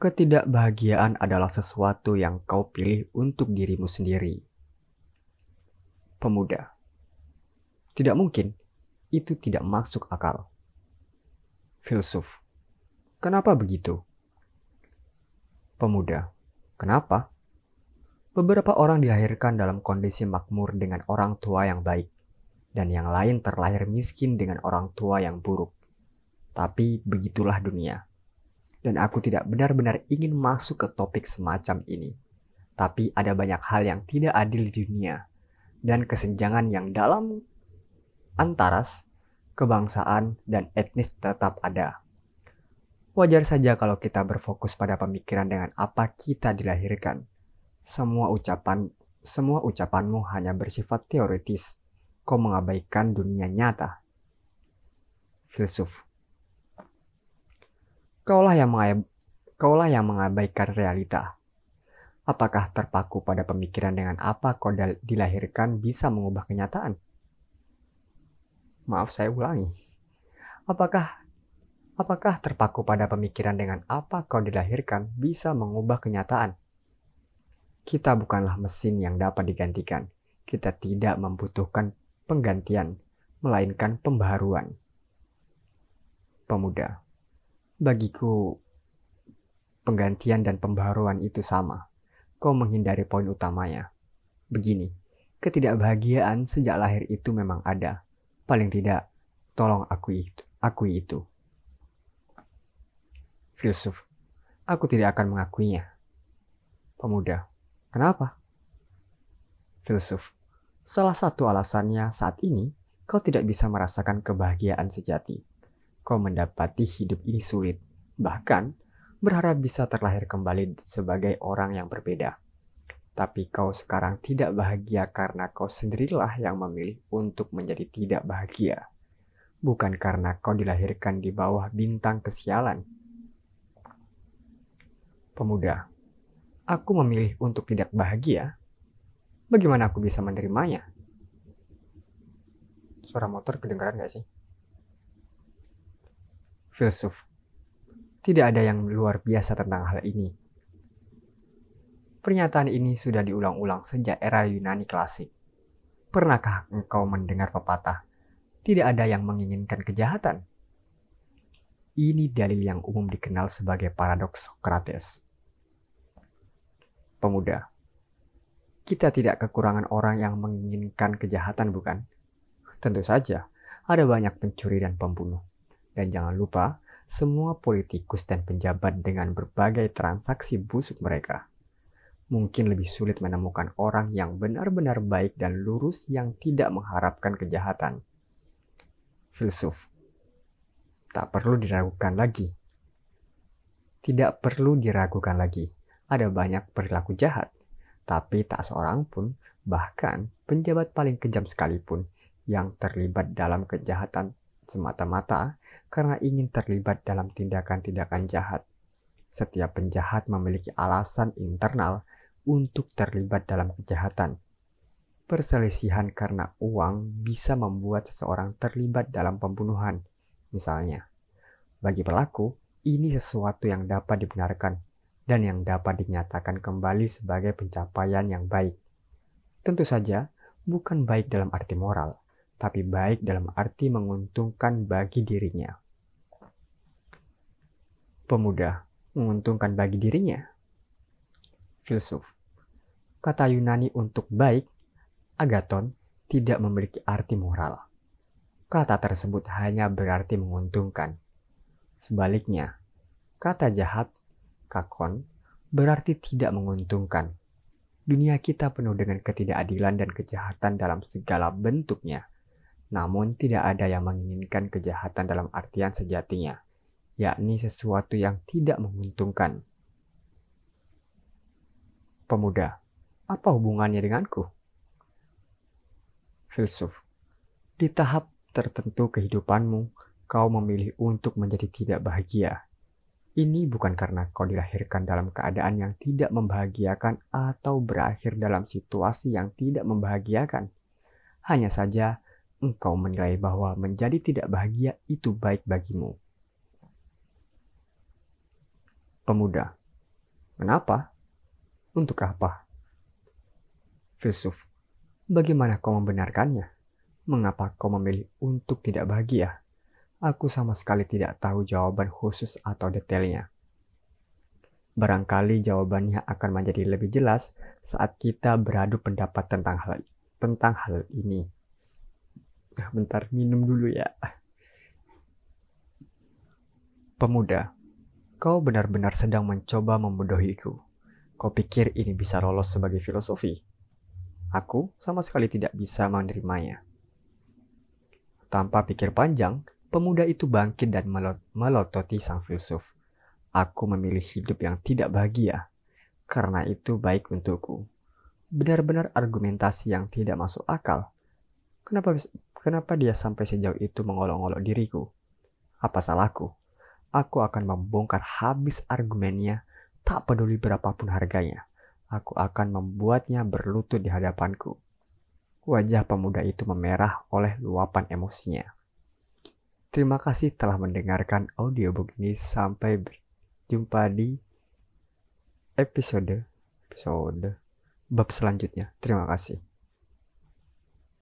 Ketidakbahagiaan adalah sesuatu yang kau pilih untuk dirimu sendiri. Pemuda, tidak mungkin itu tidak masuk akal. Filsuf, kenapa begitu? Pemuda, kenapa? Beberapa orang dilahirkan dalam kondisi makmur dengan orang tua yang baik, dan yang lain terlahir miskin dengan orang tua yang buruk. Tapi begitulah dunia dan aku tidak benar-benar ingin masuk ke topik semacam ini. Tapi ada banyak hal yang tidak adil di dunia dan kesenjangan yang dalam antaras kebangsaan dan etnis tetap ada. Wajar saja kalau kita berfokus pada pemikiran dengan apa kita dilahirkan. Semua ucapan semua ucapanmu hanya bersifat teoritis. Kau mengabaikan dunia nyata. Filsuf Kaulah yang, mengab kaulah yang mengabaikan realita. Apakah terpaku pada pemikiran dengan apa kau dilahirkan bisa mengubah kenyataan? Maaf saya ulangi. Apakah apakah terpaku pada pemikiran dengan apa kau dilahirkan bisa mengubah kenyataan? Kita bukanlah mesin yang dapat digantikan. Kita tidak membutuhkan penggantian, melainkan pembaharuan. Pemuda Bagiku, penggantian dan pembaruan itu sama. Kau menghindari poin utamanya. Begini, ketidakbahagiaan sejak lahir itu memang ada. Paling tidak, tolong akui itu. Akui itu. Filsuf, aku tidak akan mengakuinya. Pemuda, kenapa? Filsuf, salah satu alasannya saat ini kau tidak bisa merasakan kebahagiaan sejati kau mendapati hidup ini sulit, bahkan berharap bisa terlahir kembali sebagai orang yang berbeda. Tapi kau sekarang tidak bahagia karena kau sendirilah yang memilih untuk menjadi tidak bahagia. Bukan karena kau dilahirkan di bawah bintang kesialan. Pemuda, aku memilih untuk tidak bahagia. Bagaimana aku bisa menerimanya? Suara motor kedengaran gak sih? Filsuf. Tidak ada yang luar biasa tentang hal ini. Pernyataan ini sudah diulang-ulang sejak era Yunani klasik. Pernahkah engkau mendengar pepatah, tidak ada yang menginginkan kejahatan? Ini dalil yang umum dikenal sebagai paradoks Socrates. Pemuda, kita tidak kekurangan orang yang menginginkan kejahatan, bukan? Tentu saja, ada banyak pencuri dan pembunuh. Dan jangan lupa, semua politikus dan penjabat dengan berbagai transaksi busuk mereka. Mungkin lebih sulit menemukan orang yang benar-benar baik dan lurus yang tidak mengharapkan kejahatan. Filsuf. Tak perlu diragukan lagi. Tidak perlu diragukan lagi. Ada banyak perilaku jahat. Tapi tak seorang pun, bahkan penjabat paling kejam sekalipun, yang terlibat dalam kejahatan semata-mata karena ingin terlibat dalam tindakan-tindakan jahat. Setiap penjahat memiliki alasan internal untuk terlibat dalam kejahatan. Perselisihan karena uang bisa membuat seseorang terlibat dalam pembunuhan. Misalnya, bagi pelaku, ini sesuatu yang dapat dibenarkan dan yang dapat dinyatakan kembali sebagai pencapaian yang baik. Tentu saja, bukan baik dalam arti moral, tapi baik dalam arti menguntungkan bagi dirinya. Pemuda menguntungkan bagi dirinya. Filsuf. Kata Yunani untuk baik, agaton, tidak memiliki arti moral. Kata tersebut hanya berarti menguntungkan. Sebaliknya, kata jahat, kakon, berarti tidak menguntungkan. Dunia kita penuh dengan ketidakadilan dan kejahatan dalam segala bentuknya namun tidak ada yang menginginkan kejahatan dalam artian sejatinya, yakni sesuatu yang tidak menguntungkan. Pemuda, apa hubungannya denganku? Filsuf, di tahap tertentu kehidupanmu, kau memilih untuk menjadi tidak bahagia. Ini bukan karena kau dilahirkan dalam keadaan yang tidak membahagiakan atau berakhir dalam situasi yang tidak membahagiakan. Hanya saja, engkau menilai bahwa menjadi tidak bahagia itu baik bagimu. Pemuda, Kenapa? Untuk apa? Filsuf, bagaimana kau membenarkannya? Mengapa kau memilih untuk tidak bahagia? Aku sama sekali tidak tahu jawaban khusus atau detailnya. Barangkali jawabannya akan menjadi lebih jelas saat kita beradu pendapat tentang hal tentang hal ini. Nah, bentar minum dulu ya. Pemuda, kau benar-benar sedang mencoba membodohiku. Kau pikir ini bisa lolos sebagai filosofi? Aku sama sekali tidak bisa menerimanya. Tanpa pikir panjang, pemuda itu bangkit dan melototi sang filsuf. Aku memilih hidup yang tidak bahagia, karena itu baik untukku. Benar-benar argumentasi yang tidak masuk akal. Kenapa kenapa dia sampai sejauh itu mengolok-olok diriku? Apa salahku? Aku akan membongkar habis argumennya Tak peduli berapapun harganya, aku akan membuatnya berlutut di hadapanku. Wajah pemuda itu memerah oleh luapan emosinya. Terima kasih telah mendengarkan audiobook ini. Sampai berjumpa di episode episode bab selanjutnya. Terima kasih.